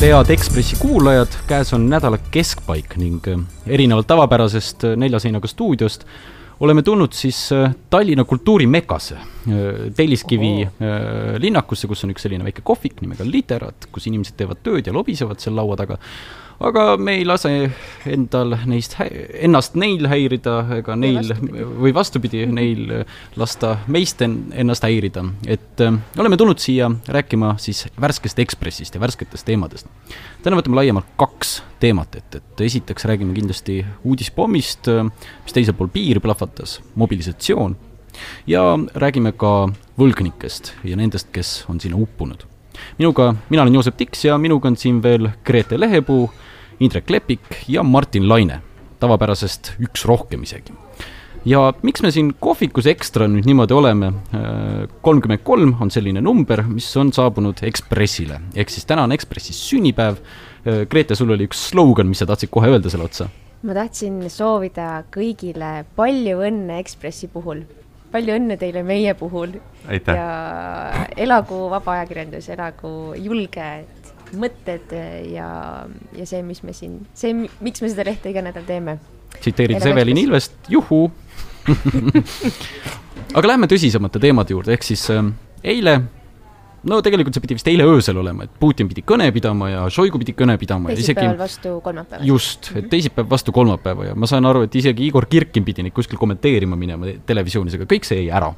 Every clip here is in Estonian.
tere, head Ekspressi kuulajad, käes on nädala keskpaik ning äh, erinevalt tavapärasest äh, nelja seinaga stuudiost oleme tulnud siis äh, Tallinna kultuurimekasse, Telliskivi linnakusse, kus on üks selline väike kohvik nimega Literat, kus inimesed teevad tööd ja lobisevad seal laua taga aga me ei lase endal neist, ennast neil häirida ega neil või vastupidi, neil lasta meist en, ennast häirida. et äh, oleme tulnud siia rääkima siis värskest Ekspressist ja värsketest teemadest. täna võtame laiemalt kaks teemat ette, et esiteks räägime kindlasti uudispommist, mis teisel pool piiri plahvatas, mobilisatsioon, ja räägime ka võlgnikest ja nendest, kes on sinna uppunud minuga, mina olen Joosep Tiks ja minuga on siin veel Grete Lehepuu Indrek Lepik ja Martin Laine, tavapärasest üks rohkem isegi. ja miks me siin kohvikus ekstra nüüd niimoodi oleme, kolmkümmend kolm on selline number, mis on saabunud Ekspressile, ehk siis täna on Ekspressis sünnipäev. Grete, sul oli üks slogan, mis sa tahtsid kohe öelda selle otsa? ma tahtsin soovida kõigile palju õnne Ekspressi puhul palju õnne teile meie puhul. ja elagu vaba ajakirjandus, elagu julge mõtted ja, ja see, mis me siin, see, miks me seda lehte iga nädal teeme. tsiteerides Evelin Ilvest, juhuu aga lähme tõsisemate teemade juurde, ehk siis äh, eile no tegelikult see pidi vist eile öösel olema, et Putin pidi kõne pidama ja Šoigu pidi kõne pidama. teisipäeval isegi... vastu kolmapäeva. just, et teisipäev vastu kolmapäeva ja ma saan aru, et isegi Igor Kirkin pidi neid kuskil kommenteerima minema televisioonis, aga kõik see jäi ära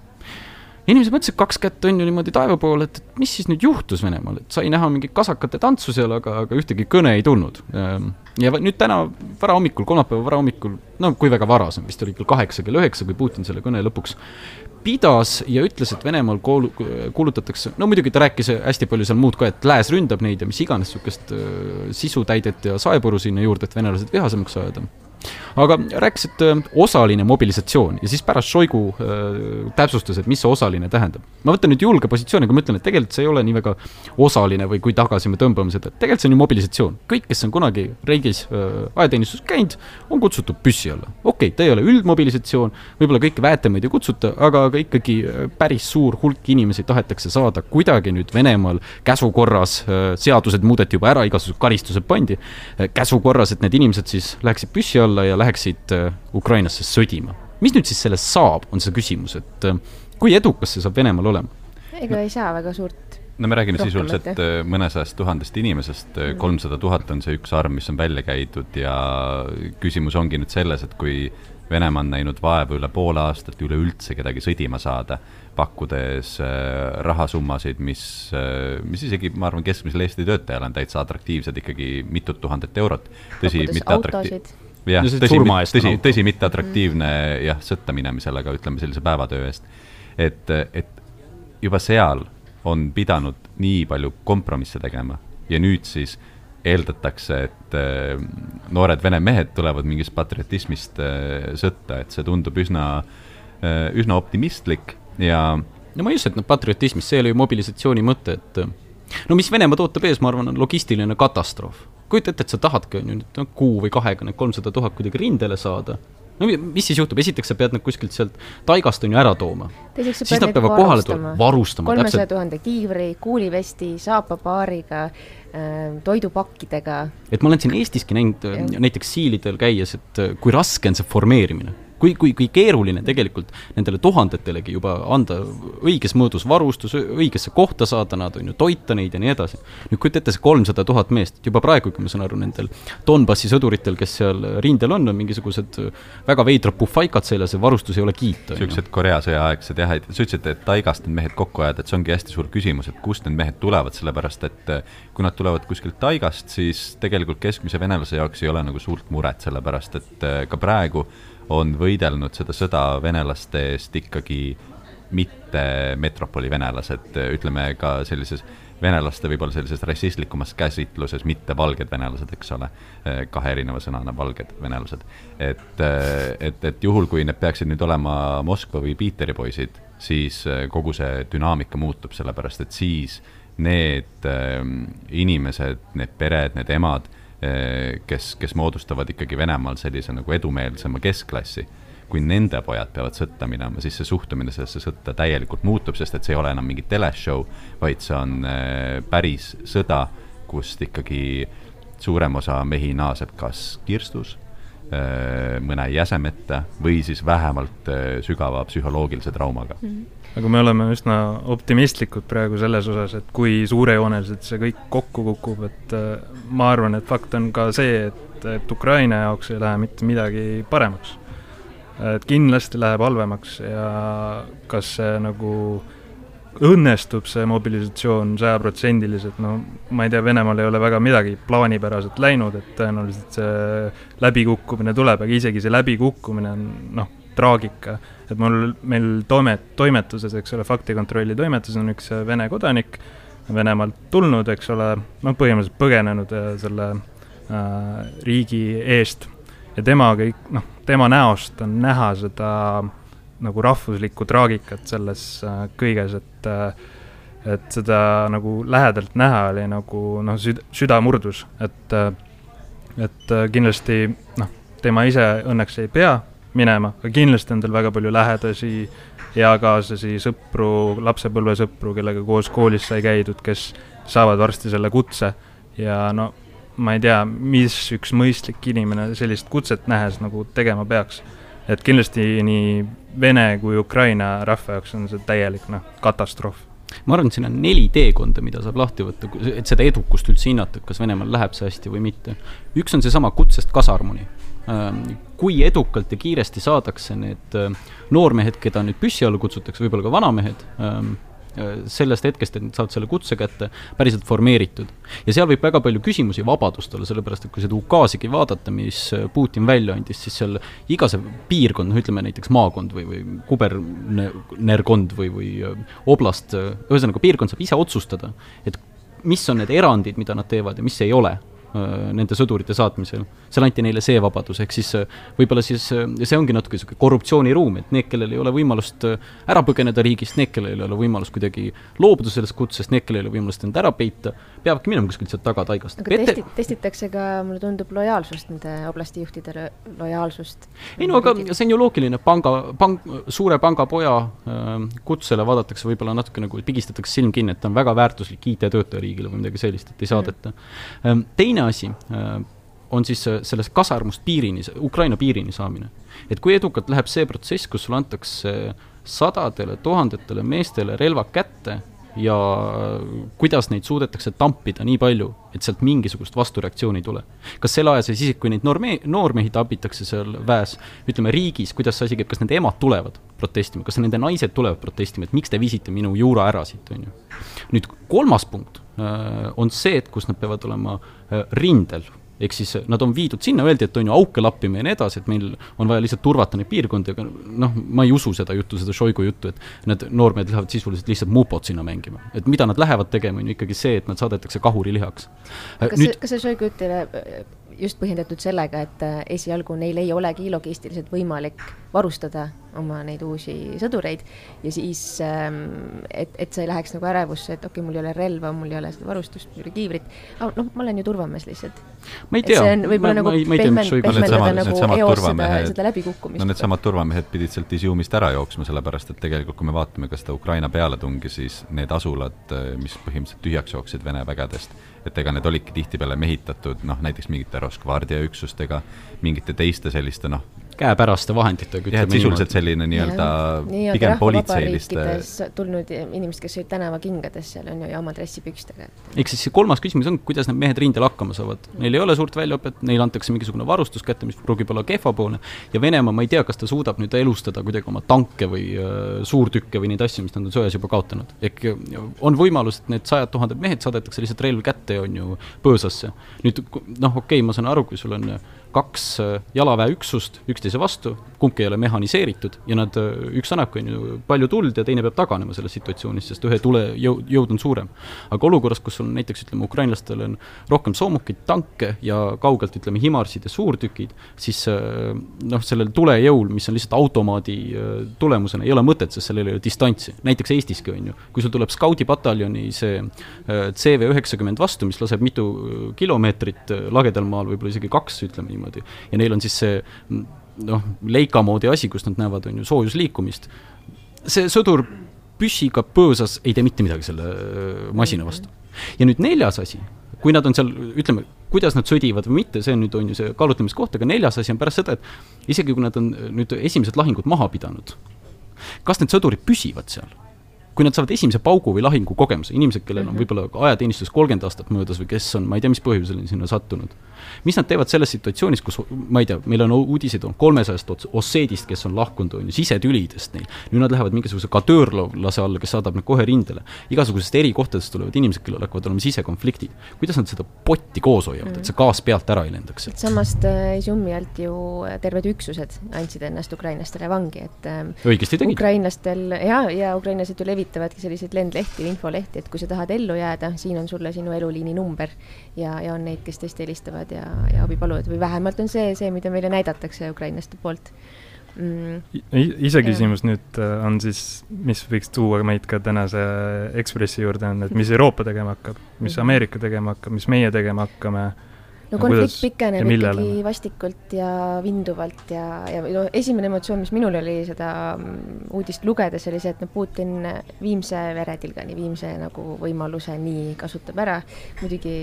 inimesed mõtlesid kaks kätt on ju niimoodi taeva poole, et, et mis siis nüüd juhtus Venemaal, et sai näha mingit kasakate tantsu seal, aga, aga ühtegi kõne ei tulnud. Ehm, ja nüüd täna varahommikul, kolmapäeva varahommikul, no kui väga vara, see vist oli kell kaheksa, kell üheksa, kui Putin selle kõne lõpuks pidas ja ütles, et Venemaal koolu-, kuulutatakse, no muidugi ta rääkis hästi palju seal muud ka, et lääs ründab neid ja mis iganes niisugust äh, sisutäidet ja saepuru sinna juurde, et venelased vihasemaks ajada aga rääkis, et äh, osaline mobilisatsioon ja siis pärast Šoigu äh, täpsustas, et mis see osaline tähendab. ma võtan nüüd julge positsiooni, aga ma ütlen, et tegelikult see ei ole nii väga osaline või kui tagasi me tõmbame seda, et tegelikult see on ju mobilisatsioon. kõik, kes on kunagi riigis äh, ajateenistuses käinud, on kutsutud püssi alla. okei okay,, ta ei ole üldmobilisatsioon, võib-olla kõiki väetamaid ei kutsuta, aga, aga ikkagi päris suur hulk inimesi tahetakse saada kuidagi nüüd Venemaal käsu korras seadused muudeti juba ära, igasugused karistused pandi käsu korras, et need inimesed siis läheksid püssi alla alla ja läheksid äh, Ukrainasse sõdima. mis nüüd siis sellest saab, on see küsimus, et äh, kui edukas see saab Venemaal olema? ega ei saa väga suurt no me räägime sisuliselt äh, mõnesajast tuhandest inimesest, kolmsada tuhat on see üks arv, mis on välja käidud ja küsimus ongi nüüd selles, et kui Venemaa on näinud vaeva üle poole aastat üleüldse kedagi sõdima saada, pakkudes rahasummasid, mis mis isegi, ma arvan, keskmisele Eesti töötajale on täitsa atraktiivsed, ikkagi mitut tuhandet eurot. tõsi, mitte atraktiivsed jah, tõsi, tõsi, tõsi, mitte atraktiivne mm. jah, sõtta minemisel, aga ütleme sellise päevatöö eest. et, et juba seal on pidanud nii palju kompromisse tegema ja nüüd siis eeldatakse, et äh, noored vene mehed tulevad mingist patriotismist äh, sõtta, et see tundub üsna äh,, üsna optimistlik ja no ma ei usu, et noh, patriotismist, see ei ole ju mobilisatsiooni mõte, et no mis Venemaad ootab ees, ma arvan, on logistiline katastroof kujuta ette, et sa tahadki, on ju, nüüd kuu või kahega need kolmsada tuhat kuidagi rindele saada no mis siis juhtub, esiteks sa pead nad kuskilt sealt taigast on ju ära tooma. siis nad peavad kohale tulema, varustama. kolmesaja tuhande kiivri, kuulivesti, saapapaariga äh,, toidupakkidega. et ma olen siin Eestiski näinud näiteks siilidel käies, et äh, kui raske on see formeerimine kui, kui, kui keeruline tegelikult nendele tuhandetelegi juba anda õiges mõõdus varustus, õigesse kohta saada nad, on ju, toita neid ja nii edasi. nüüd kujuta ette, see kolmsada tuhat meest, juba praegugi ma saan aru, nendel Donbassi sõduritel, kes seal rindel on, on mingisugused väga veidrad puhvaikad seljas ja varustus ei ole kiita. niisugused Korea sõjaaegsed jah, et sa ütlesid, et taigast need mehed kokku ajada, et see ongi hästi suur küsimus, et kust need mehed tulevad, sellepärast et kui nad tulevad kuskilt taigast, siis tegelikult keskmise venelase jaoks ei ole nagu suurt muret, sellepärast et ka praegu on võidelnud seda sõda venelaste eest ikkagi mitte metropoli venelased, ütleme ka sellises venelaste võib-olla sellises rassistlikumas käsitluses mitte valged venelased, eks ole, kahe erineva sõnana valged venelased. et, et, et juhul, kui need peaksid nüüd olema Moskva või Piiteri poisid, siis kogu see dünaamika muutub, sellepärast et siis need inimesed, need pered, need emad kes, kes moodustavad ikkagi Venemaal sellise nagu edumeelsema keskklassi, kui nende pojad peavad sõtta minema, siis see suhtumine sellesse sõtta täielikult muutub, sest et see ei ole enam mingi teleshow, vaid see on eh, päris sõda, kust ikkagi suurem osa mehi naaseb kas kirstus, mõne jäsemete või siis vähemalt sügava psühholoogilise traumaga mm. -hmm aga me oleme üsna optimistlikud praegu selles osas, et kui suurejooneliselt see kõik kokku kukub, et äh, ma arvan, et fakt on ka see, et, et Ukraina jaoks ei lähe mitte midagi paremaks. et kindlasti läheb halvemaks ja kas see nagu õnnestub, see mobilisatsioon sajaprotsendiliselt, no ma ei tea, Venemaal ei ole väga midagi plaanipäraselt läinud, et tõenäoliselt see läbikukkumine tuleb, aga isegi see läbikukkumine on noh, traagika. Et mul, meil toimet-, toimetuses, eks ole, faktikontrolli toimetuses on üks Vene kodanik, Venemaalt tulnud, eks ole, noh, põhimõtteliselt põgenenud äh, selle äh, riigi eest. Ja tema kõik, noh, tema näost on näha seda nagu rahvuslikku traagikat selles äh, kõiges, et äh, et seda nagu lähedalt näha oli nagu noh, süda, süda murdus, et äh, et äh, kindlasti noh, tema ise õnneks ei pea minema, aga kindlasti on tal väga palju lähedasi, eakaaslasi, sõpru, lapsepõlvesõpru, kellega koos koolis sai käidud, kes saavad varsti selle kutse ja no ma ei tea, mis üks mõistlik inimene sellist kutset nähes nagu tegema peaks. et kindlasti nii Vene kui Ukraina rahva jaoks on see täielik noh, katastroof ma arvan, et siin on neli teekonda, mida saab lahti võtta, et seda edukust üldse hinnata, et kas Venemaal läheb see hästi või mitte. üks on seesama kutsest kasarmuni kui edukalt ja kiiresti saadakse need äh, noormehed, keda nüüd püssi alla kutsutakse, võib-olla ka vanamehed, ähm, äh, sellest hetkest, et nad saavad selle kutse kätte, päriselt formeeritud. ja seal võib väga palju küsimusi vabadust olla, sellepärast et kui seda ukaasigi vaadata, mis äh, Putin välja andis, siis seal iga see piirkond, noh ütleme näiteks maakond või, või kubernerkond või, või oblast, ühesõnaga piirkond saab ise otsustada, et mis on need erandid, mida nad teevad ja mis ei ole nende sõdurite saatmisel. seal anti neile see vabadus, ehk siis äh, võib-olla siis äh, see ongi natuke niisugune korruptsiooniruum, et need, kellel ei ole võimalust ära põgeneda riigist, need, kellel ei ole võimalust kuidagi loobuda sellest kutsest, need, kellel ei ole võimalust end ära peita, peavadki minema kuskilt sealt tagataigast. aga testi-, testitakse ka, mulle tundub, lojaalsust, nende oblasti juhtide lojaalsust. ei no aga see on ju loogiline, panga, pank, suure panga poja äh, kutsele vaadatakse võib-olla natuke nagu, pigistatakse silm kinni, et ta on väga väärtuslik IT-töötaja riigile või midagi sellist, et ei saadeta mm.. teine teine asi äh, on siis sellest kasarmust piirini, Ukraina piirini saamine. et kui edukalt läheb see protsess, kus sulle antakse sadadele tuhandetele meestele relvad kätte ja kuidas neid suudetakse tampida nii palju, et sealt mingisugust vastureaktsiooni ei tule. kas selle aja sees, isegi kui neid noorme-, noormehi tapitakse seal väes, ütleme riigis, kuidas see asi käib, kas nende emad tulevad protestima, kas nende naised tulevad protestima, et miks te viisite minu juura ära siit, on ju. nüüd kolmas punkt äh, on see, et kus nad peavad olema äh, rindel ehk siis nad on viidud sinna, öeldi, et on ju auke lappima ja nii edasi, et meil on vaja lihtsalt turvata neid piirkondi, aga noh, ma ei usu seda juttu, seda Šoigu juttu, et need noormehed lähevad sisuliselt lihtsalt mupot sinna mängima. et mida nad lähevad tegema, on ju ikkagi see, et nad saadetakse kahurilihaks. kas Nüüd... see, kas see Šoigu jutt ei ole just põhjendatud sellega, et äh, esialgu neil ei olegi logistiliselt võimalik varustada oma neid uusi sõdureid ja siis, ähm, et, et sa ei läheks nagu ärevusse, et okei okay,, mul ei ole relva, mul ei ole seda varustust, mul ei ole kiivrit, noh, ma olen ju turvamees lihtsalt. ma ei tea. see on võib-olla nagu pehmendada nagu eos seda, seda läbikukkumist. no needsamad turvamehed pidid sealt Iziumist ära jooksma, sellepärast et tegelikult kui me vaatame ka seda Ukraina pealetungi, siis need asulad, mis põhimõtteliselt tühjaks jooksid Vene vägedest, et ega need olidki tihtipeale mehitatud noh, näiteks mingite Roskvardia üksustega, mingite teiste selliste noh, käepäraste vahenditega. jah, et sisuliselt selline nii-öelda pigem politseiliste. tulnud inimesed, kes olid tänavakingades seal on ju ja oma dressipükstega. ehk siis see kolmas küsimus on, kuidas need mehed rindel hakkama saavad. Neil ei ole suurt väljaõpet, neile antakse mingisugune varustus kätte, mis pruugib olla kehvapoolne, ja Venemaa, ma ei tea, kas ta suudab nüüd elustada kuidagi oma tanke või äh, suurtükke või neid asju, mis nad on sõjas juba kaotanud. ehk on võimalus, et need sajad tuhanded mehed saadetakse lihtsalt relv kätte, on ju, põõsasse. nüüd noh, okei okay,, ma saan aru, kui sul on kaks äh, jalaväeüksust üksteise vastu, kumbki ei ole mehhaniseeritud ja nad, äh, üks annabki, on ju, palju tuld ja teine peab taganema sellest situatsioonist, sest ühe tule jõud, jõud on suurem. aga olukorras, kus sul näiteks ütleme, ukrainlastel on rohkem soomukeid, tanke ja kaugelt ütleme, Himarsid ja suurtükid, siis äh, noh, sellel tulejõul, mis on lihtsalt automaadi tulemusena, ei ole mõtet, sest sellel ei ole distantsi. näiteks Eestiski on ju, kui sul tuleb skaudipataljoni see CV üheksakümmend vastu, mis laseb mitu kilomeetrit lagedal maal, võib-olla isegi kaks, ütleme niimoodi, niimoodi. ja neil on siis see noh, leika moodi asi, kus nad näevad, on ju, soojusliikumist. see sõdur püssiga põõsas ei tee mitte midagi selle äh, masina vastu. ja nüüd neljas asi, kui nad on seal, ütleme, kuidas nad sõdivad või mitte, see on nüüd, on ju see kaalutlemiskoht, aga neljas asi on pärast seda, et isegi kui nad on nüüd esimesed lahingud maha pidanud, kas need sõdurid püsivad seal? kui nad saavad esimese paugu või lahingu kogemuse, inimesed, kellel on mhm. võib-olla ajateenistus kolmkümmend aastat möödas või kes on, ma ei tea, mis põhjusel sinna sattunud mis nad teevad selles situatsioonis, kus ma ei tea, meil on uudiseid olnud kolmesajast osseedist, kes on lahkunud, on ju, sisetülidest neil. nüüd nad lähevad mingisuguse kadöörlase alla, kes saadab nad kohe rindele. igasugusest eri kohtadest tulevad inimesed, kellel hakkavad olema sisekonfliktid. kuidas nad seda potti koos hoiavad mm., et see gaas pealt ära ei lendaks? samast äh, Izumi alt ju terved üksused andsid ennast ukrainlastele vangi, et äh, õigesti tegid. ukrainlastel ja, ja ukrainlased ju levitavadki selliseid lendlehti, infolehti, et kui sa tahad ellu jääda, siin on sulle sinu eluliini number ja, ja on neid, kes tõesti helistavad ja, ja abi paluvad või vähemalt on see, see, mida meile näidatakse ukrainlaste poolt mm.. iseküsimus nüüd äh, on siis, mis võiks tuua meid ka tänase Ekspressi juurde, on, et mis Euroopa tegema hakkab, mis mhm. Ameerika tegema hakkab, mis meie tegema hakkame no konflikt pikeneb ikkagi vastikult ja vinduvalt ja, ja no esimene emotsioon, mis minul oli seda mm, uudist lugedes, oli see, et no Putin viimse veretilgani, viimse nagu võimaluse nii kasutab ära. muidugi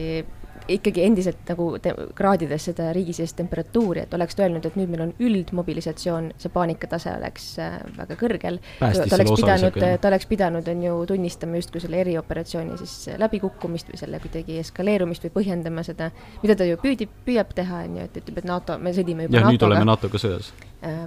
ikkagi endiselt nagu kraadides seda riigisisest temperatuuri, et oleks ta öelnud, et nüüd meil on üldmobilisatsioon, see paanikatase oleks äh, väga kõrgel. ta oleks pidanud, ta oleks pidanud, on ju, tunnistama justkui selle erioperatsiooni siis läbikukkumist või selle kuidagi eskaleerumist või põhjendama seda, mida ta ju püüdi, püüab teha, on ju, et ütleb, et NATO, me sõdime juba jah, nüüd oleme NATO-ga sõjas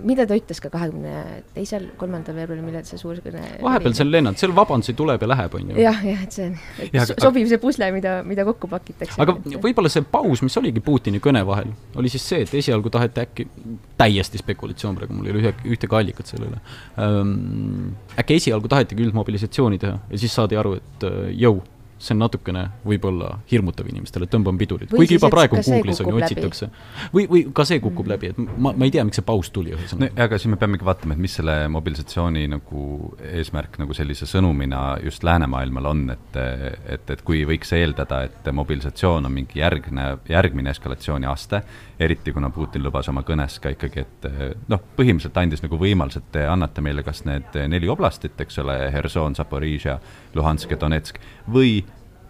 mida ta ütles ka kahekümne teisel, kolmandal veebruaril, millal see suur kõne vahepeal seal lennanud, seal vabandusi tuleb ja läheb, on ju. jah, jah, et see on, ja, sobib see pusle, mida, mida kokku pakitakse. aga võib-olla see paus, mis oligi Putini kõne vahel, oli siis see, et esialgu taheti äkki, täiesti spekulatsioon praegu, mul ei ole ühe, ühtegi allikat selle üle ähm,, äkki esialgu tahetigi üldmobilisatsiooni teha ja siis saadi aru, et äh, jõu see on natukene võib-olla hirmutav inimestele, tõmban pidurit, kuigi juba praegu Google'is on ju otsitakse. või, või ka see kukub mm. läbi, et ma, ma ei tea, miks see paus tuli ühesõnaga no,. aga siis me peamegi vaatama, et mis selle mobilisatsiooni nagu eesmärk nagu sellise sõnumina just läänemaailmal on, et et, et kui võiks eeldada, et mobilisatsioon on mingi järgne, järgmine eskalatsiooni aste, eriti kuna Putin lubas oma kõnes ka ikkagi, et noh, põhimõtteliselt andis nagu võimaluse, et te annate meile kas need neli oblastit, eks ole, Herson, Zaporižžja, Luhansk ja Donetsk, või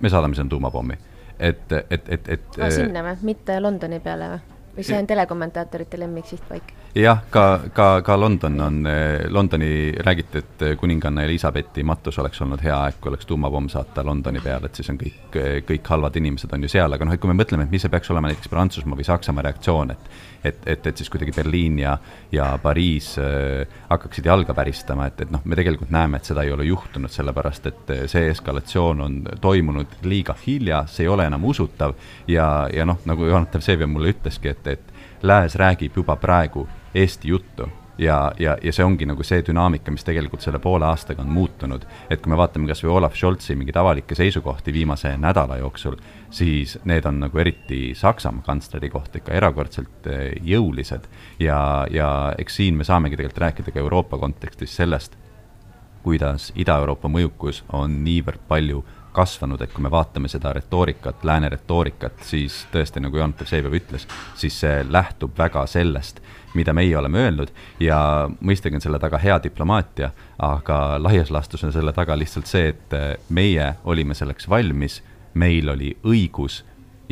me saadame sinna tuumapommi. et, et, et, et ah, sinna või, mitte Londoni peale või? või see on telekommentaatorite lemmiksihtpaik? jah, ka, ka, ka London on, Londoni räägiti, et kuninganna Elizabethi matus oleks olnud hea aeg, kui oleks tuumapomm saata Londoni peale, et siis on kõik, kõik halvad inimesed on ju seal, aga noh, et kui me mõtleme, et mis see peaks olema näiteks Prantsusmaa või Saksamaa reaktsioon, et et, et, et siis kuidagi Berliin ja, ja Pariis äh, hakkaksid jalga päristama, et, et noh, me tegelikult näeme, et seda ei ole juhtunud, sellepärast et see eskalatsioon on toimunud liiga hilja, see ei ole enam usutav ja, ja noh, nagu Jonatan Vseviov mulle ütleski, et, et lääs räägib juba praegu Eesti juttu ja, ja, ja see ongi nagu see dünaamika, mis tegelikult selle poole aastaga on muutunud. et kui me vaatame kas või Olav Scholzi mingeid avalikke seisukohti viimase nädala jooksul, siis need on nagu eriti Saksamaa kantsleri kohta ikka erakordselt eh, jõulised. ja, ja eks siin me saamegi tegelikult rääkida ka Euroopa kontekstis sellest, kuidas Ida-Euroopa mõjukus on niivõrd palju kasvanud, et kui me vaatame seda retoorikat, lääne retoorikat, siis tõesti, nagu Jonatan Vseviov ütles, siis see lähtub väga sellest, mida meie oleme öelnud ja mõistagi on selle taga hea diplomaatia, aga laias laastus on selle taga lihtsalt see, et meie olime selleks valmis, meil oli õigus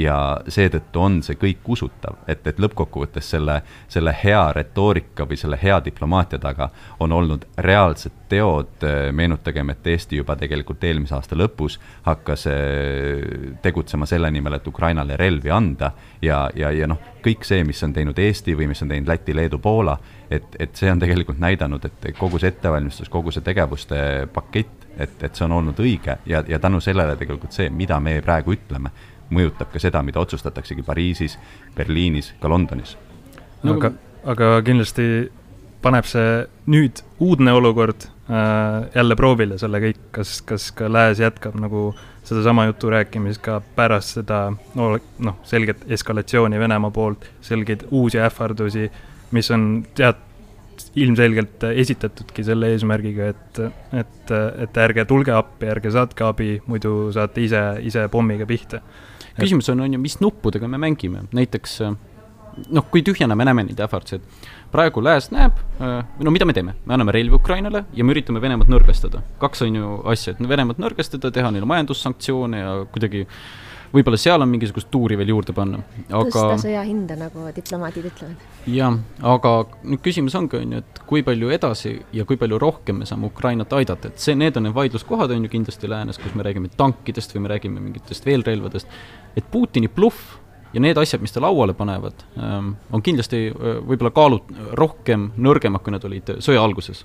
ja seetõttu on see kõik usutav, et, et lõppkokkuvõttes selle, selle hea retoorika või selle hea diplomaatia taga on olnud reaalsed teod, meenutagem, et Eesti juba tegelikult eelmise aasta lõpus hakkas eh, tegutsema selle nimel, et Ukrainale relvi anda ja, ja, ja noh, kõik see, mis on teinud Eesti või mis on teinud Läti, Leedu, Poola, et, et see on tegelikult näidanud, et kogu see ettevalmistus, kogu see tegevuste pakett, et, et see on olnud õige ja, ja tänu sellele tegelikult see, mida me praegu ütleme, mõjutab ka seda, mida otsustataksegi Pariisis, Berliinis, ka Londonis no,. aga, aga kindlasti paneb see nüüd uudne olukord äh, jälle proovile selle kõik, kas, kas ka Lääs jätkab nagu sedasama juttu rääkimist ka pärast seda no, noh, selget eskalatsiooni Venemaa poolt, selgeid uusi ähvardusi, mis on tead-, ilmselgelt esitatudki selle eesmärgiga, et, et, et ärge tulge appi, ärge saatke abi, muidu saate ise, ise pommiga pihta küsimus on, on ju, mis nuppudega me mängime, näiteks äh, noh, kui tühjana me näeme neid ähvardusi, et praegu lääs näeb, äh, no mida me teeme, me anname relvi Ukrainale ja me üritame Venemaad nõrgestada. kaks on ju asja, et Venemaad nõrgestada, teha neile majandussanktsioone ja kuidagi võib-olla seal on mingisugust tuuri veel juurde panna, aga tõsta sõja hinda, nagu diplomaadid ütlevad. jah, aga nüüd küsimus ongi, on ju, et kui palju edasi ja kui palju rohkem me saame Ukrainat aidata, et see, need on need vaidluskohad, on ju, kindlasti läänes, kus me räägime tankidest või me räägime mingitest veel relvadest, et Putini bluff ja need asjad, mis ta lauale panevad, ähm, on kindlasti äh, võib-olla kaalut-, rohkem nõrgemad, kui nad olid sõja alguses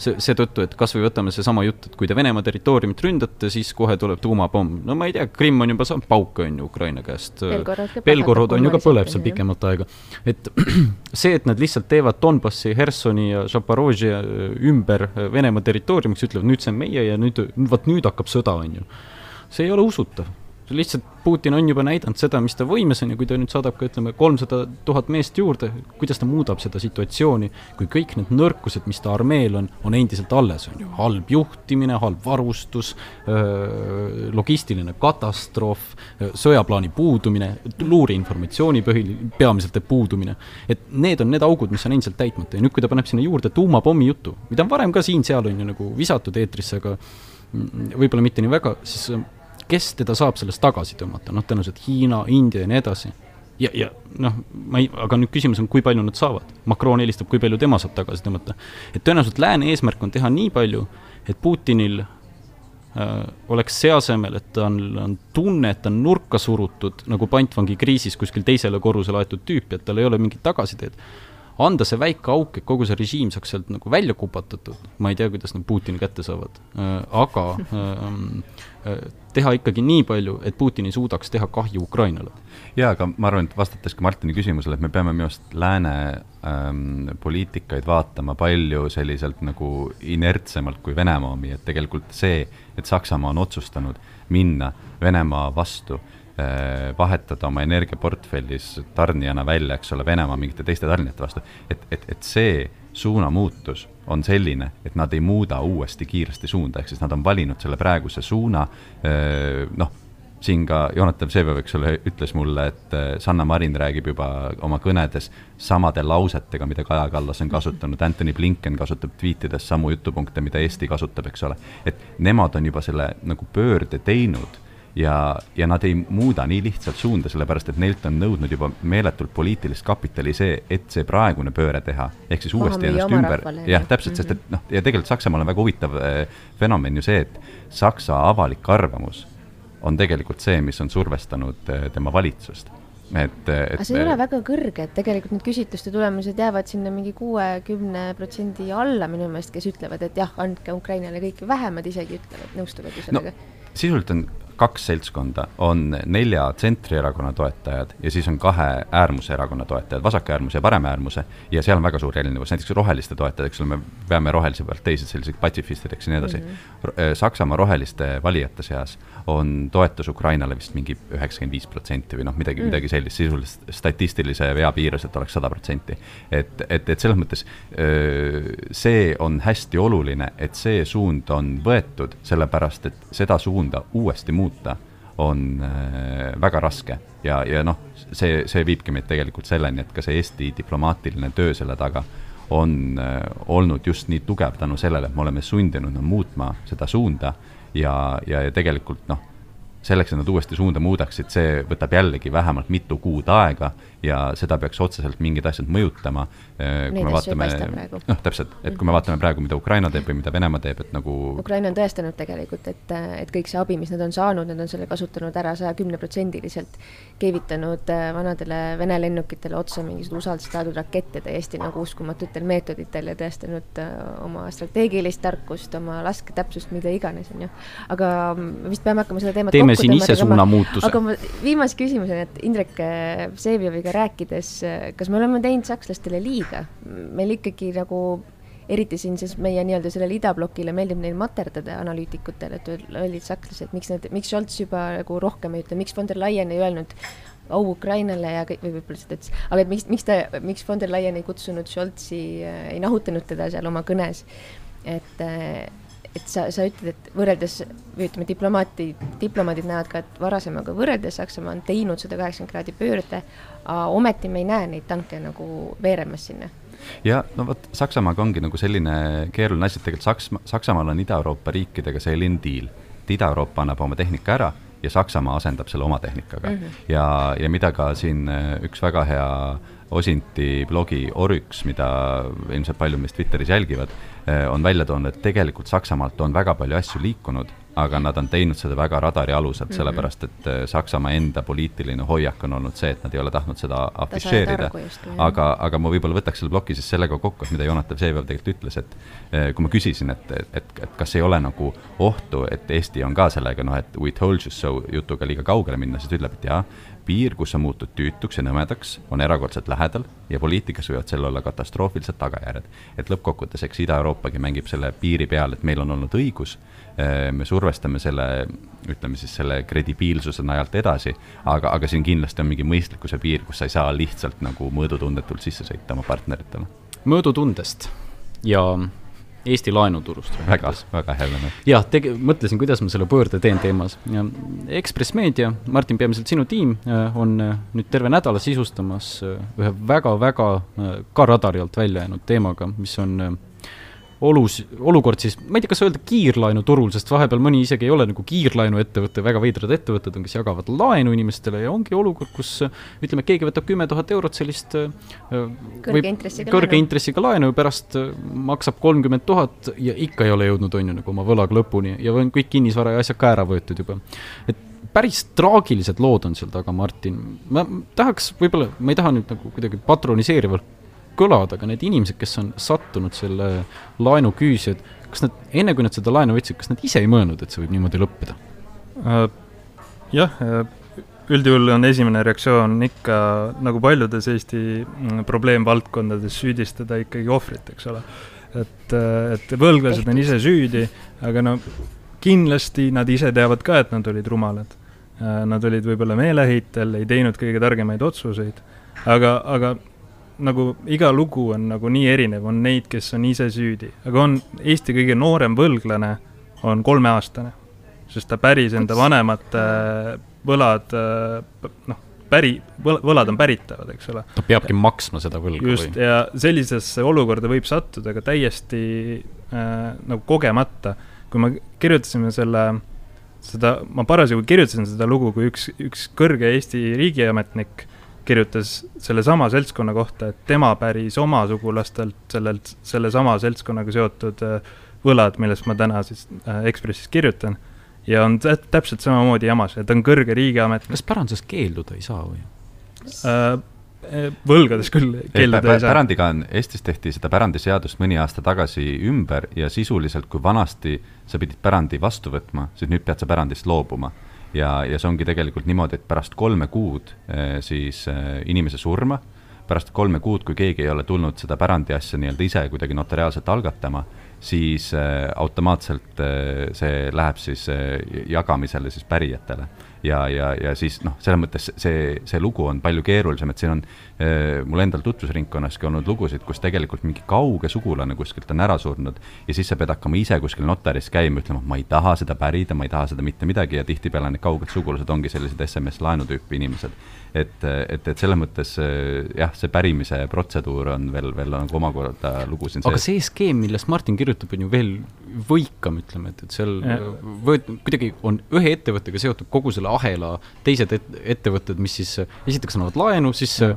see, seetõttu, et kas või võtame seesama jutt, et kui te Venemaa territooriumit ründate, siis kohe tuleb tuumapomm. no ma ei tea, Krimm on juba saanud pauke, on ju, Ukraina käest. Belgorod on ju ka põleb seal pikemalt aega. et see, et nad lihtsalt teevad Donbassi, Hersoni ja Zaporožje ümber Venemaa territooriumiks, ütlevad nüüd see on meie ja nüüd, vot nüüd hakkab sõda, on ju. see ei ole usutav lihtsalt Putin on juba näidanud seda, mis ta võimes on ja kui ta nüüd saadab ka ütleme, kolmsada tuhat meest juurde, kuidas ta muudab seda situatsiooni, kui kõik need nõrkused, mis ta armeel on, on endiselt alles, on ju, halb juhtimine, halb varustus, logistiline katastroof, sõjaplaani puudumine, luureinformatsiooni põhi, peamiselt puudumine. et need on need augud, mis on endiselt täitmata ja nüüd, kui ta paneb sinna juurde tuumapommi jutu, mida on varem ka siin-seal on ju nagu visatud eetrisse, aga võib-olla mitte nii väga, siis kes teda saab sellest tagasi tõmmata, noh, tõenäoliselt Hiina, India ja nii edasi. ja, ja noh, ma ei, aga nüüd küsimus on, kui palju nad saavad. Macron helistab, kui palju tema saab tagasi tõmmata. et tõenäoliselt lääne eesmärk on teha nii palju, et Putinil äh, oleks see asemel, et ta on, on tunne, et ta on nurka surutud nagu pantvangi kriisis kuskil teisele korrusele aetud tüüp ja et tal ei ole mingit tagasiteed anda see väike auk, et kogu see režiim saaks sealt nagu välja kupatatud, ma ei tea, kuidas nad Putini kätte saavad äh,, aga äh, äh, teha ikkagi nii palju, et Putin ei suudaks teha kahju Ukrainale. jaa, aga ma arvan, et vastates ka Martini küsimusele, et me peame minu arust lääne ähm, poliitikaid vaatama palju selliselt nagu inertsemalt kui Venemaa omi, et tegelikult see, et Saksamaa on otsustanud minna Venemaa vastu Äh, vahetada oma energiaportfellis tarnijana välja, eks ole, Venemaa mingite teiste tarnijate vastu, et, et, et see suunamuutus on selline, et nad ei muuda uuesti kiiresti suunda, ehk siis nad on valinud selle praeguse suuna, noh, siin ka Jonatan Vseviov, eks ole, ütles mulle, et Sanna Marin räägib juba oma kõnedes samade lausetega, mida Kaja Kallas on kasutanud, Anthony Blinken kasutab tweetides samu jutupunkte, mida Eesti kasutab, eks ole. et nemad on juba selle nagu pöörde teinud ja, ja nad ei muuda nii lihtsalt suunda, sellepärast et neilt on nõudnud juba meeletult poliitilist kapitali see, et see praegune pööre teha, ehk siis uuesti ennast ümber, jah, täpselt, sest et noh, ja tegelikult Saksamaal on väga huvitav äh, fenomen ju see, et Saksa avalik arvamus on tegelikult see, mis on survestanud äh, tema valitsust. Et, et aga see ei ole väga kõrge, et tegelikult need küsitluste tulemused jäävad sinna mingi kuue-kümne protsendi alla minu meelest, kes ütlevad, et jah, andke Ukrainale kõike, vähemad isegi ütlevad, nõustuvad ju sellega. no sisuliselt on kaks seltskonda, on nelja tsentrierakonna toetajad ja siis on kahe äärmuserakonna toetajad, vasakäärmuse ja paremäärmuse, ja seal on väga suur erinevus, näiteks roheliste toetajad, eks ole, me veame rohelise pealt, teised sellised patsifistid, eks ja nii edasi mm. -hmm. Saksamaa roheliste valijate seas on toetus Ukrainale vist mingi üheksakümmend viis protsenti või noh, midagi mm., midagi sellist, sisuliselt statistilise vea piires, et oleks sada protsenti. et, et, et selles mõttes see on hästi oluline, et see suund on võetud, sellepärast et seda suunda uuesti muuta muuta, on äh, väga raske. Ja, ja noh, see, see viibki meid tegelikult selleni, et ka see Eesti diplomaatiline töö selle taga on äh, olnud just nii tugev tänu sellele, et me oleme sundinud no, muutma seda suunda. Ja, ja, ja tegelikult noh, selleks, et nad uuesti suunda muudaksid, see võtab jällegi vähemalt mitu kuud aega ja seda peaks otseselt mingid asjad mõjutama. Äh, kui me vaatame, noh, täpselt, et kui me vaatame praegu, mida Ukraina teeb või mida Venemaa teeb, et nagu. Ukraina on tõestanud tegelikult, et, et kõik see abi, mis nad on saanud, nad on selle kasutanud ära saja kümne protsendiliselt. keevitanud äh, vanadele Vene lennukitele otsa mingisugused usaldust saadud rakette täiesti nagu uskumatutel meetoditel ja tõestanud äh, oma strateegilist tarkust, oma lasketäpsust, mida iganes, on ju. aga vist peame hakkama seda teemat teeme siin ise suunamuutuse. aga ma viimase küsimuseni, et Indrek Vsevioviga rääkides, kas me oleme teinud sakslastele liiga? meil ikkagi nagu eriti siin siis meie nii-öelda sellele idablokile meeldib neil materdada analüütikutele, et lollid sakslased, miks nad, miks Scholz juba nagu rohkem ei ütle, miks von der Leyen ei öelnud au Ukrainale ja kõik, või võib-olla seda ütles, aga et miks, miks ta, miks von der Leyen ei kutsunud Scholzi, ei nahutanud teda seal oma kõnes, et et sa, sa ütled, et võrreldes või ütleme, diplomaati, diplomaadid näevad ka, et varasemaga võrreldes Saksamaa on teinud sada kaheksakümmend kraadi pöörde, ometi me ei näe neid tanke nagu veeremas sinna. ja no vot, Saksamaaga ongi nagu selline keeruline asi, et tegelikult Saks-, Saksamaal on Ida-Euroopa riikidega selline diil, et Ida-Euroopa annab oma tehnika ära ja Saksamaa asendab selle oma tehnikaga mm. -hmm. ja, ja mida ka siin üks väga hea Osinti blogi Oryx, mida ilmselt paljud meist Twitteris jälgivad, on välja toonud, et tegelikult Saksamaalt on väga palju asju liikunud aga nad on teinud seda väga radari aluselt mm, -hmm. sellepärast et äh, Saksamaa enda poliitiline hoiak on olnud see, et nad ei ole tahtnud seda afišeerida. aga, aga ma võib-olla võtaks selle ploki siis sellega kokku, et mida Jonatan Vseviov tegelikult ütles, et äh, kui ma küsisin, et, et, et, et kas ei ole nagu ohtu, et Eesti on ka sellega noh, et we told you so jutuga liiga kaugele minna, siis ta ütleb, et jaa, piir, kus sa muutud tüütuks ja nõmedaks, on erakordselt lähedal ja poliitikas võivad sellel olla katastroofilised tagajärjed. et lõppkokkuvõttes, eks Ida-Euroopagi mängib selle piiri peal, et meil on olnud õigus me survestame selle, ütleme siis selle kredibiilsuse najalt edasi, aga, aga siin kindlasti on mingi mõistlikkuse piir, kus sa ei saa lihtsalt nagu mõõdutundetult sisse sõita oma partneritele. mõõdutundest ja Eesti laenuturust. väga, väga hea mõte. jah, tege-, mõtlesin, kuidas ma selle pöörde teen teemas ja Ekspress Meedia, Martin, peamiselt sinu tiim, äh, on äh, nüüd terve nädala sisustamas ühe väga-väga ka radari alt välja jäänud teemaga, mis on olus, olukord siis, ma ei tea, kas öelda kiirlaenuturul, sest vahepeal mõni isegi ei ole nagu kiirlaenuettevõte, väga veidrad ettevõtted on, kes jagavad laenu inimestele ja ongi olukord, kus ütleme, keegi võtab kümme tuhat eurot sellist äh, kõrge intressiga kõrge laenu. intressiga laenu ja pärast äh, maksab kolmkümmend tuhat ja ikka ei ole jõudnud, on ju, nagu oma võlaga lõpuni ja on kõik kinnisvara ja asjad ka ära võetud juba. et päris traagilised lood on seal taga, Martin. ma tahaks võib-olla, ma ei taha nüüd nagu kuidagi patroniseerivalt kõlada, aga need inimesed, kes on sattunud selle laenu küüsi, et kas nad, enne kui nad seda laenu võtsid, kas nad ise ei mõelnud, et see võib niimoodi lõppeda uh,? jah, äh, üldjuhul on esimene reaktsioon ikka nagu paljudes Eesti mm, probleemvaldkondades süüdistada ikkagi ohvrit, eks ole. et, äh, et võlglased on ise süüdi, aga no kindlasti nad ise teavad ka, et nad olid rumalad. Nad olid võib-olla meeleheitel, ei teinud kõige targemaid otsuseid, aga, aga nagu iga lugu on nagu nii erinev, on neid, kes on ise süüdi, aga on Eesti kõige noorem võlglane on kolmeaastane, sest ta päris enda vanemate võlad, noh, päri, võlad on päritavad, eks ole. ta peabki maksma seda võlga. just, ja sellisesse olukorda võib sattuda ka täiesti äh, nagu kogemata. kui me kirjutasime selle, seda, ma parasjagu kirjutasin seda lugu, kui üks, üks kõrge Eesti riigiametnik kirjutas sellesama seltskonna kohta, et tema päris oma sugulastelt sellelt, sellesama seltskonnaga seotud äh, võlad, millest ma täna siis äh, Ekspressis kirjutan. ja on täpselt samamoodi jamas ja ta on kõrge riigiametnik. kas pärandusest keelduda ei saa või äh,? võlgades küll keelduda ei saa. pärandiga on, Eestis tehti seda pärandiseadust mõni aasta tagasi ümber ja sisuliselt, kui vanasti sa pidid pärandi vastu võtma, siis nüüd pead sa pärandist loobuma ja, ja see ongi tegelikult niimoodi, et pärast kolme kuud eh, siis eh, inimese surma, pärast kolme kuud, kui keegi ei ole tulnud seda pärandiasja nii-öelda ise kuidagi notariaalselt algatama, siis äh, automaatselt see läheb siis jagamisele siis pärijatele. ja, ja, ja siis noh, selles mõttes see, see lugu on palju keerulisem, et siin on mul endal tutvusringkonnaski olnud lugusid, kus tegelikult mingi kauge sugulane kuskilt on ära surnud ja siis sa pead hakkama ise kuskil notaris käima, ütlema, ma ei taha seda pärida, ma ei taha seda mitte midagi ja tihtipeale need kauged sugulased ongi sellised SMS-laenu tüüpi inimesed. Et, et, et selles mõttes jah, see pärimise protseduur on veel, veel nagu omakorda lugu siin aga see skeem, millest Martin kirjutab, on ju veel võikam, ütleme, et, et seal võet-, kuidagi on ühe ettevõttega seotud kogu selle ahela teised et, ettevõtted, mis siis esiteks annavad laenu, siis ja.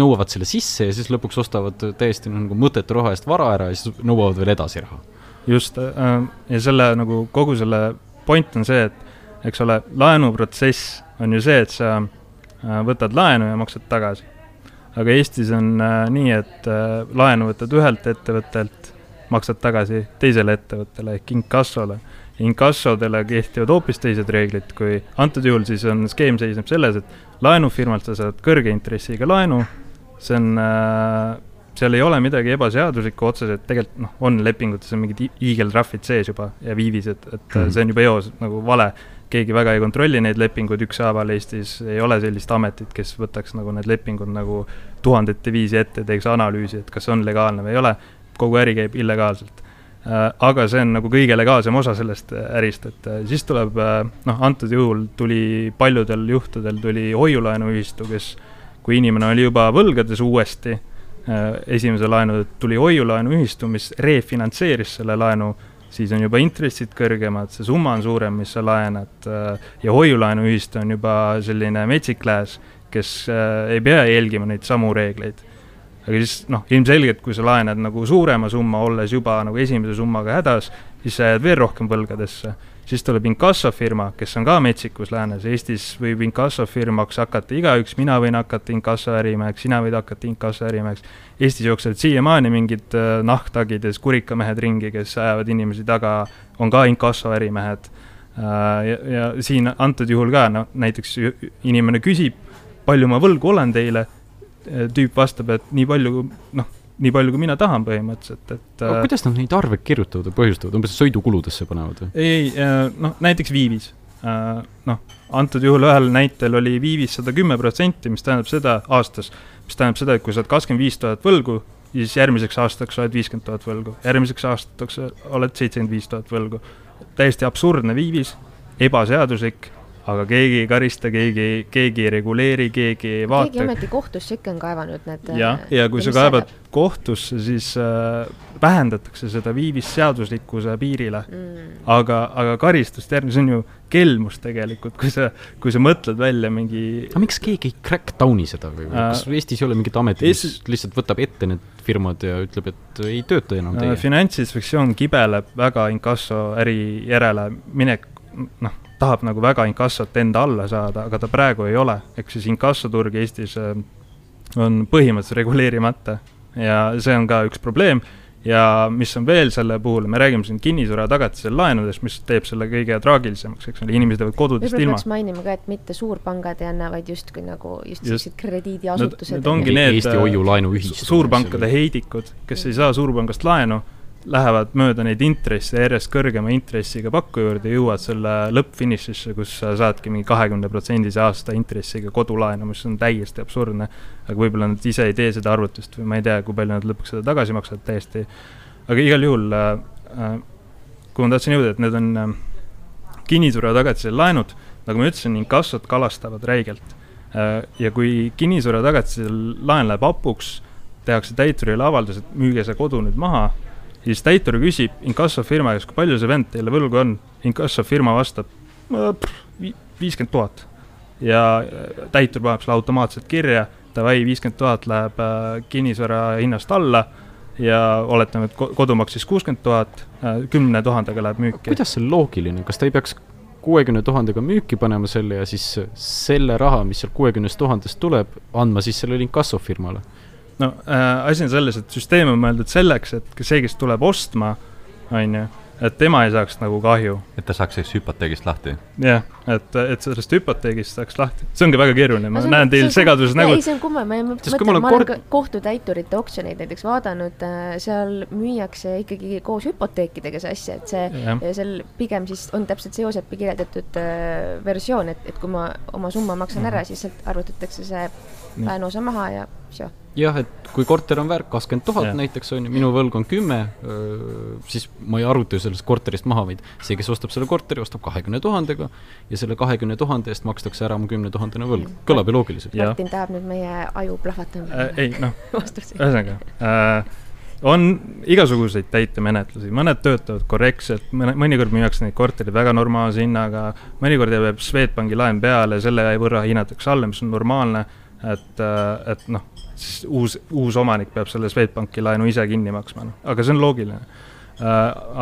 Nõuavad selle sisse ja siis lõpuks ostavad täiesti nagu mõttetu raha eest vara ära ja siis nõuavad veel edasi raha. just äh,, ja selle nagu kogu selle point on see, et eks ole, laenuprotsess on ju see, et sa Äh, võtad laenu ja maksad tagasi. aga Eestis on äh, nii, et äh, laenu võtad ühelt ettevõttelt, maksad tagasi teisele ettevõttele ehk inkassole. inkassodele kehtivad hoopis teised reeglid, kui antud juhul siis on, skeem seisneb selles, et laenufirmalt sa saad kõrge intressiga laenu, see on seal ei ole midagi ebaseaduslikku otseselt, tegelikult noh, on lepingutes on mingid hiigeltrahvid sees juba ja viivised, et mm -hmm. see on juba eos nagu vale keegi väga ei kontrolli neid lepinguid ükshaaval Eestis, ei ole sellist ametit, kes võtaks nagu need lepingud nagu tuhandete viisi ette, teeks analüüsi, et kas on legaalne või ei ole, kogu äri käib illegaalselt. Äh, aga see on nagu kõige legaalsem osa sellest ärist, et äh, siis tuleb, äh, noh, antud juhul tuli, paljudel juhtudel tuli hoiulaenuühistu, kes, kui inimene oli juba võlgades uuesti, esimese laenu tuli hoiulaenuühistu, mis refinantseeris selle laenu siis on juba intressid kõrgemad, see summa on suurem, mis sa laenad ja hoiulaenuühistu on juba selline metsik lääs, kes ei pea jälgima neid samu reegleid aga siis noh, ilmselgelt, kui sa laenad nagu suurema summa, olles juba nagu esimese summaga hädas, siis sa jääd veel rohkem võlgadesse. siis tuleb inkassofirma, kes on ka metsikus läänes, Eestis võib inkassofirmaks hakata igaüks, mina võin hakata inkassoärimeheks, sina võid hakata inkassoärimeheks. Eestis jooksevad siiamaani mingid äh, nahktagides kurikamehed ringi, kes ajavad inimesi taga, on ka inkassoärimehed äh,. ja, ja siin antud juhul ka, no näiteks inimene küsib, palju ma võlgu olen teile tüüp vastab, et nii palju, noh, nii palju, kui mina tahan põhimõtteliselt, et aga kuidas nad neid arveid kirjutavad ja põhjustavad, umbes sõidukuludesse panevad või? ei, ei, äh, noh, näiteks Viivis. Noh, antud juhul ühel näitel oli Viivis sada kümme protsenti, mis tähendab seda aastas, mis tähendab seda, et kui sa oled kakskümmend viis tuhat võlgu, siis järgmiseks aastaks oled viiskümmend tuhat võlgu, järgmiseks aastaks oled seitsekümmend viis tuhat võlgu. täiesti absurdne Viivis, ebaseaduslik aga keegi ei karista, keegi, keegi ei reguleeri, keegi ei vaata. keegi ometi kohtusse ikka on kaevanud need. jah, ja kui sa kaevad kohtusse, siis äh, vähendatakse seda viivist seaduslikkuse piirile mm.. aga, aga karistust järgi, see on ju kelmus tegelikult, kui sa, kui sa mõtled välja mingi. aga miks keegi ei crack down'i seda või äh,, kas Eestis ei ole mingit ametit, mis Eestis... lihtsalt võtab ette need firmad ja ütleb, et ei tööta enam teie äh,? finantsinspektsioon kibeleb väga inkasso äri järele minek, noh tahab nagu väga inkassot enda alla saada, aga ta praegu ei ole, ehk siis inkassoturg Eestis äh, on põhimõtteliselt reguleerimata ja see on ka üks probleem ja mis on veel selle puhul, me räägime siin kinnisvara tagatisel laenudest, mis teeb selle kõige traagilisemaks, eks ole, inimesed jäävad kodudest ilma. peaks mainima ka, et mitte suurpangad ei anna, vaid justkui nagu just sellised krediidiasutused. Need ongi need Eesti hoiu-laenuühistud. suurpankade heidikud, kes ei saa suurpangast laenu lähevad mööda neid intresse järjest kõrgema intressiga pakku juurde, jõuad selle lõppfinišisse, kus sa saadki mingi kahekümne protsendise aasta intressiga kodulaenu, mis on täiesti absurdne. aga võib-olla nad ise ei tee seda arvutust või ma ei tea, kui palju nad lõpuks seda tagasi maksavad, täiesti. aga igal juhul äh,, äh kuhu ma tahtsin jõuda, et need on äh, kinnisvara tagatisel laenud, nagu ma ütlesin, inkassod kalastavad räigelt äh,. ja kui kinnisvara tagatisel laen läheb hapuks, tehakse täiturile avaldus, et müüge see kodu nüüd maha siis täitur küsib inkassofirma käest, kui palju see vend teile võlgu on. inkassofirma vastab viiskümmend tuhat. ja äh, täitur paneb selle automaatselt kirja, davai, viiskümmend tuhat läheb äh, kinnisvara hinnast alla ja oletame, et kodu maksis kuuskümmend tuhat, äh, kümne tuhandega läheb müüki. kuidas see loogiline, kas ta ei peaks kuuekümne tuhandega müüki panema selle ja siis selle raha, mis sealt kuuekümnest tuhandest tuleb, andma siis sellele inkassofirmale? No äh, asi on selles, et süsteem on mõeldud selleks, et see, kes tuleb ostma, on ju, et tema ei saaks nagu kahju. et ta saaks sellest hüpoteegist lahti? jah, et, et sellest hüpoteegist saaks lahti. see ongi väga keeruline, ma näen teil segaduses nägu. ei, see on kumma, ma mõtlen, ma olen kord... kohtutäiturite oksjoneid näiteks vaadanud, äh, seal müüakse ikkagi koos hüpoteekidega see asja, et see, seal pigem siis on täpselt see Joosepi kirjeldatud äh, versioon, et, et kui ma oma summa maksan ära, siis sealt arvutatakse see laenuosa maha ja vsjo jah, et kui korter on väärt kakskümmend tuhat näiteks on ju, minu võlg on kümme, siis ma ei arvuta ju sellest korterist maha, vaid see, kes ostab selle korteri, ostab kahekümne tuhandega ja selle kahekümne tuhande eest makstakse ära mu kümnetuhandene võlg. kõlab ju loogiliselt. Martin tahab nüüd meie aju plahvatama äh,. ei noh, ühesõnaga äh, on igasuguseid täitemenetlusi, mõned töötavad korrektselt, mõne, mõnikord müüakse neid korterid väga normaalse hinnaga, mõnikord jääb Swedbanki laen peale, selle võrra hinnatakse alla, mis on normaalne, et, äh, et noh siis uus, uus omanik peab selle Swedbanki laenu ise kinni maksma, noh, aga see on loogiline. Uh,.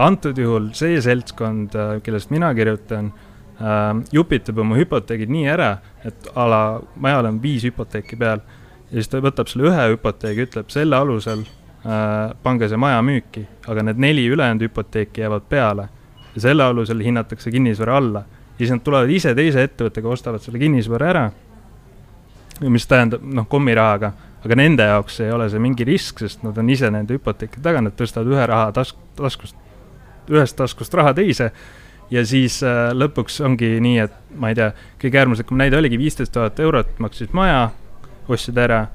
antud juhul see seltskond uh,, kellest mina kirjutan uh,, jupitab oma hüpoteegid nii ära, et a la majal on viis hüpoteeki peal ja siis ta võtab selle ühe hüpoteegi, ütleb selle alusel uh, pange see maja müüki, aga need neli ülejäänud hüpoteeki jäävad peale ja selle alusel hinnatakse kinnisvara alla. Ja siis nad tulevad ise teise ettevõttega, ostavad selle kinnisvara ära mis tähendab, noh, kommirahaga aga nende jaoks ei ole see mingi risk, sest nad on ise nende hüpoteekide taga, nad tõstavad ühe raha task, taskust, ühest taskust raha teise ja siis äh, lõpuks ongi nii, et ma ei tea, kõige äärmuslikum näide oligi viisteist tuhat eurot maksis maja, ostsid ära,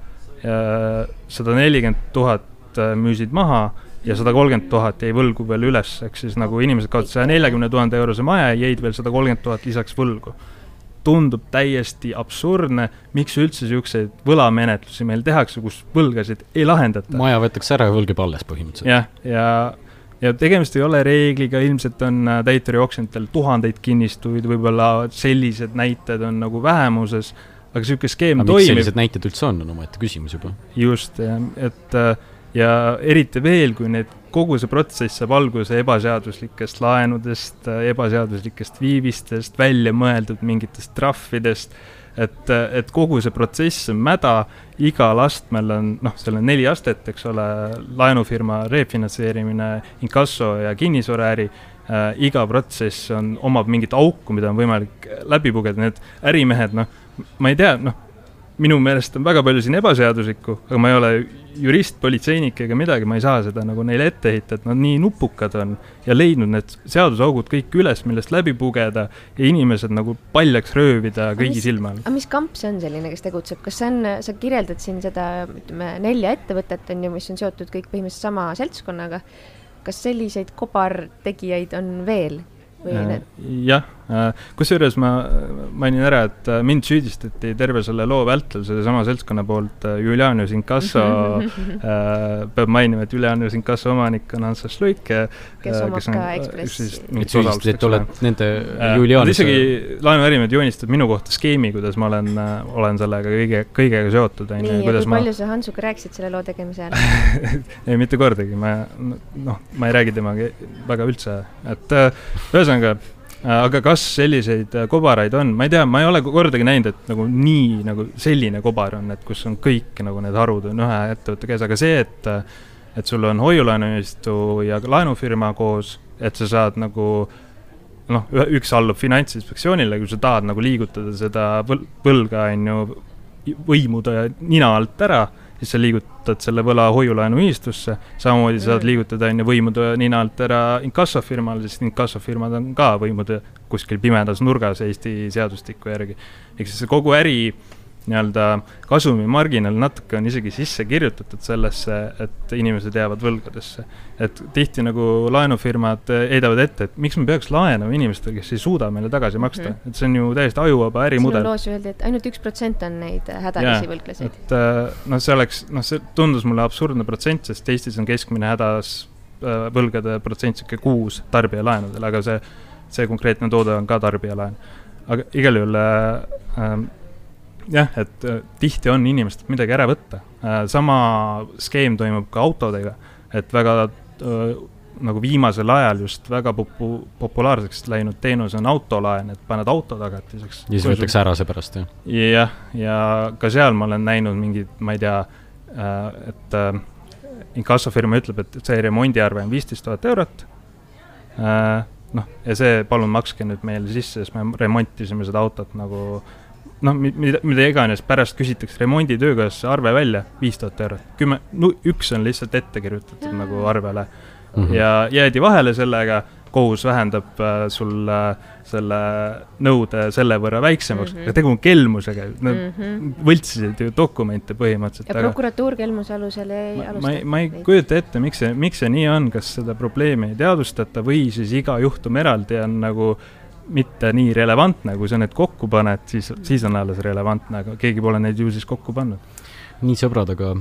sada nelikümmend tuhat äh, müüsid maha ja sada kolmkümmend tuhat jäi võlgu veel üles, ehk siis nagu inimesed kaotasid saja neljakümne tuhande eurose maja ja jäid veel sada kolmkümmend tuhat lisaks võlgu tundub täiesti absurdne, miks üldse niisuguseid võlamenetlusi meil tehakse, kus võlgasid ei lahendata. maja võetakse ära ja võlg jääb alles põhimõtteliselt. jah, ja, ja tegemist ei ole reegliga, ilmselt on äh, täiturioksjonitel tuhandeid kinnistuid, võib-olla sellised näited on nagu vähemuses, aga niisugune skeem aga toimib. sellised näited üldse on, on omaette küsimus juba. just, et äh, ja eriti veel, kui need, kogu see protsess saab alguse ebaseaduslikest laenudest, ebaseaduslikest viivistest, välja mõeldud mingitest trahvidest. Et, et kogu see protsess on mäda, igal astmel on, noh, seal on neli astet, eks ole, laenufirma refinantseerimine, inkasso ja kinnisvaraäri. Äh,, iga protsess on, omab mingit auku, mida on võimalik läbi pugeda, need ärimehed, noh, ma ei tea, noh, minu meelest on väga palju siin ebaseaduslikku, aga ma ei ole jurist, politseinik ega midagi, ma ei saa seda nagu neile ette heita, et nad nii nupukad on ja leidnud need seadusaugud kõik üles, millest läbi pugeda ja inimesed nagu paljaks röövida kõigi silme all. aga mis kamp see on selline, kes tegutseb, kas see on, sa kirjeldad siin seda, ütleme, nelja ettevõtet on ju, mis on seotud kõik põhimõtteliselt sama seltskonnaga, kas selliseid kobartegijaid on veel või äh, need? jah, kusjuures ma mainin ära, et äh, mind süüdistati terve selle loo vältel sellesama seltskonna poolt Julianus Inkasso peab mainima, et Julianus Inkasso omanik on Ants Šluik. kes omab kes on, ka Ekspressi. et süüdistati, et oled nende Julianuse isegi laenuärimehed joonistab minu kohta skeemi, kuidas ma olen, olen sellega kõige, kõigega seotud, on ju. nii, ja kui ma... palju sa Hansuga rääkisid selle loo tegemise ajal ei, mitte kordagi, ma noh, ma ei räägi temaga väga üldse, et ühesõnaga äh, aga kas selliseid äh, kobaraid on, ma ei tea, ma ei ole kordagi näinud, et nagu nii nagu selline kobar on, et kus on kõik nagu need harud on ühe ettevõtte käes, aga see, et äh, et sul on hoiulaenuühistu ja laenufirma koos, et sa saad nagu noh, üks allub Finantsinspektsioonile, kui sa tahad nagu liigutada seda võlga, on ju, võimude nina alt ära siis sa liigutad selle võla hoiulaenuühistusse, samamoodi saad mm. liigutada on ju võimude nina alt ära inkassofirmale, sest inkassofirmad on ka võimude kuskil pimedas nurgas Eesti seadustiku järgi. ehk siis kogu äri nii-öelda kasumimarginaal natuke on isegi sisse kirjutatud sellesse, et inimesed jäävad võlgadesse. et tihti nagu laenufirmad heidavad ette, et miks me peaks laenama inimestele, kes ei suuda meile tagasi maksta mm, -hmm. et see on ju täiesti ajuvaba ärimudel. sinu loos öeldi, et ainult üks protsent on neid hädalisi võlglaseid. et äh, noh, see oleks, noh, see tundus mulle absurdne protsent, sest Eestis on keskmine hädas äh, võlgade protsent sihuke kuus tarbijalaenudel, aga see, see konkreetne toode on ka tarbijalaen. aga igal juhul äh, äh jah, et äh, tihti on inimestelt midagi ära võtta äh,. sama skeem toimub ka autodega, et väga äh, nagu viimasel ajal just väga popu-, populaarseks läinud teenus on autolaen, et paned auto tagatiseks. ja siis võetakse ära seepärast, jah? jah, ja ka seal ma olen näinud mingid, ma ei tea et inkassofirma ütleb, et see remondiarve on viisteist tuhat eurot noh, ja see, palun makske nüüd meile sisse, sest me remontisime seda autot nagu äh, noh, mida, mida iganes, pärast küsitakse remonditöökojas arve välja, viis tuhat eurot. kümme, no üks on lihtsalt ette kirjutatud nagu arvele mm. -hmm. ja jäädi vahele sellega, kohus vähendab äh, sul äh, selle nõude selle võrra väiksemaks mm, -hmm. aga tegu on kelmusega, nad mm -hmm. võltsisid ju dokumente põhimõtteliselt. ja aga... prokuratuur kelmuse alusel ei alusta? ma ei, ma ei kujuta ette, miks see, miks see nii on, kas seda probleemi ei teadvustata või siis iga juhtum eraldi on nagu mitte nii relevantne, kui sa need kokku paned, siis, siis on alles relevantne, aga keegi pole neid ju siis kokku pannud. nii, sõbrad, aga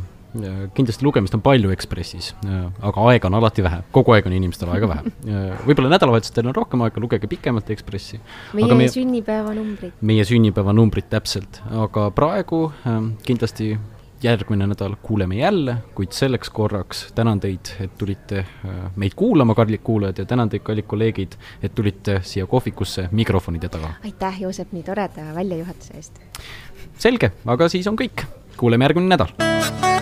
kindlasti lugemist on palju Ekspressis, aga aega on alati vähe, kogu aeg on inimestel aega vähe. võib-olla nädalavahetustel on rohkem aega, lugege pikemalt Ekspressi. meie, meie sünnipäevanumbrid. meie sünnipäevanumbrid, täpselt, aga praegu kindlasti järgmine nädal kuuleme jälle, kuid selleks korraks tänan teid, et tulite äh, meid kuulama, kallid kuulajad, ja tänan teid, kallid kolleegid, et tulite siia kohvikusse mikrofonide taga. aitäh, Joosep, nii toreda väljajuhatuse eest! selge, aga siis on kõik, kuuleme järgmine nädal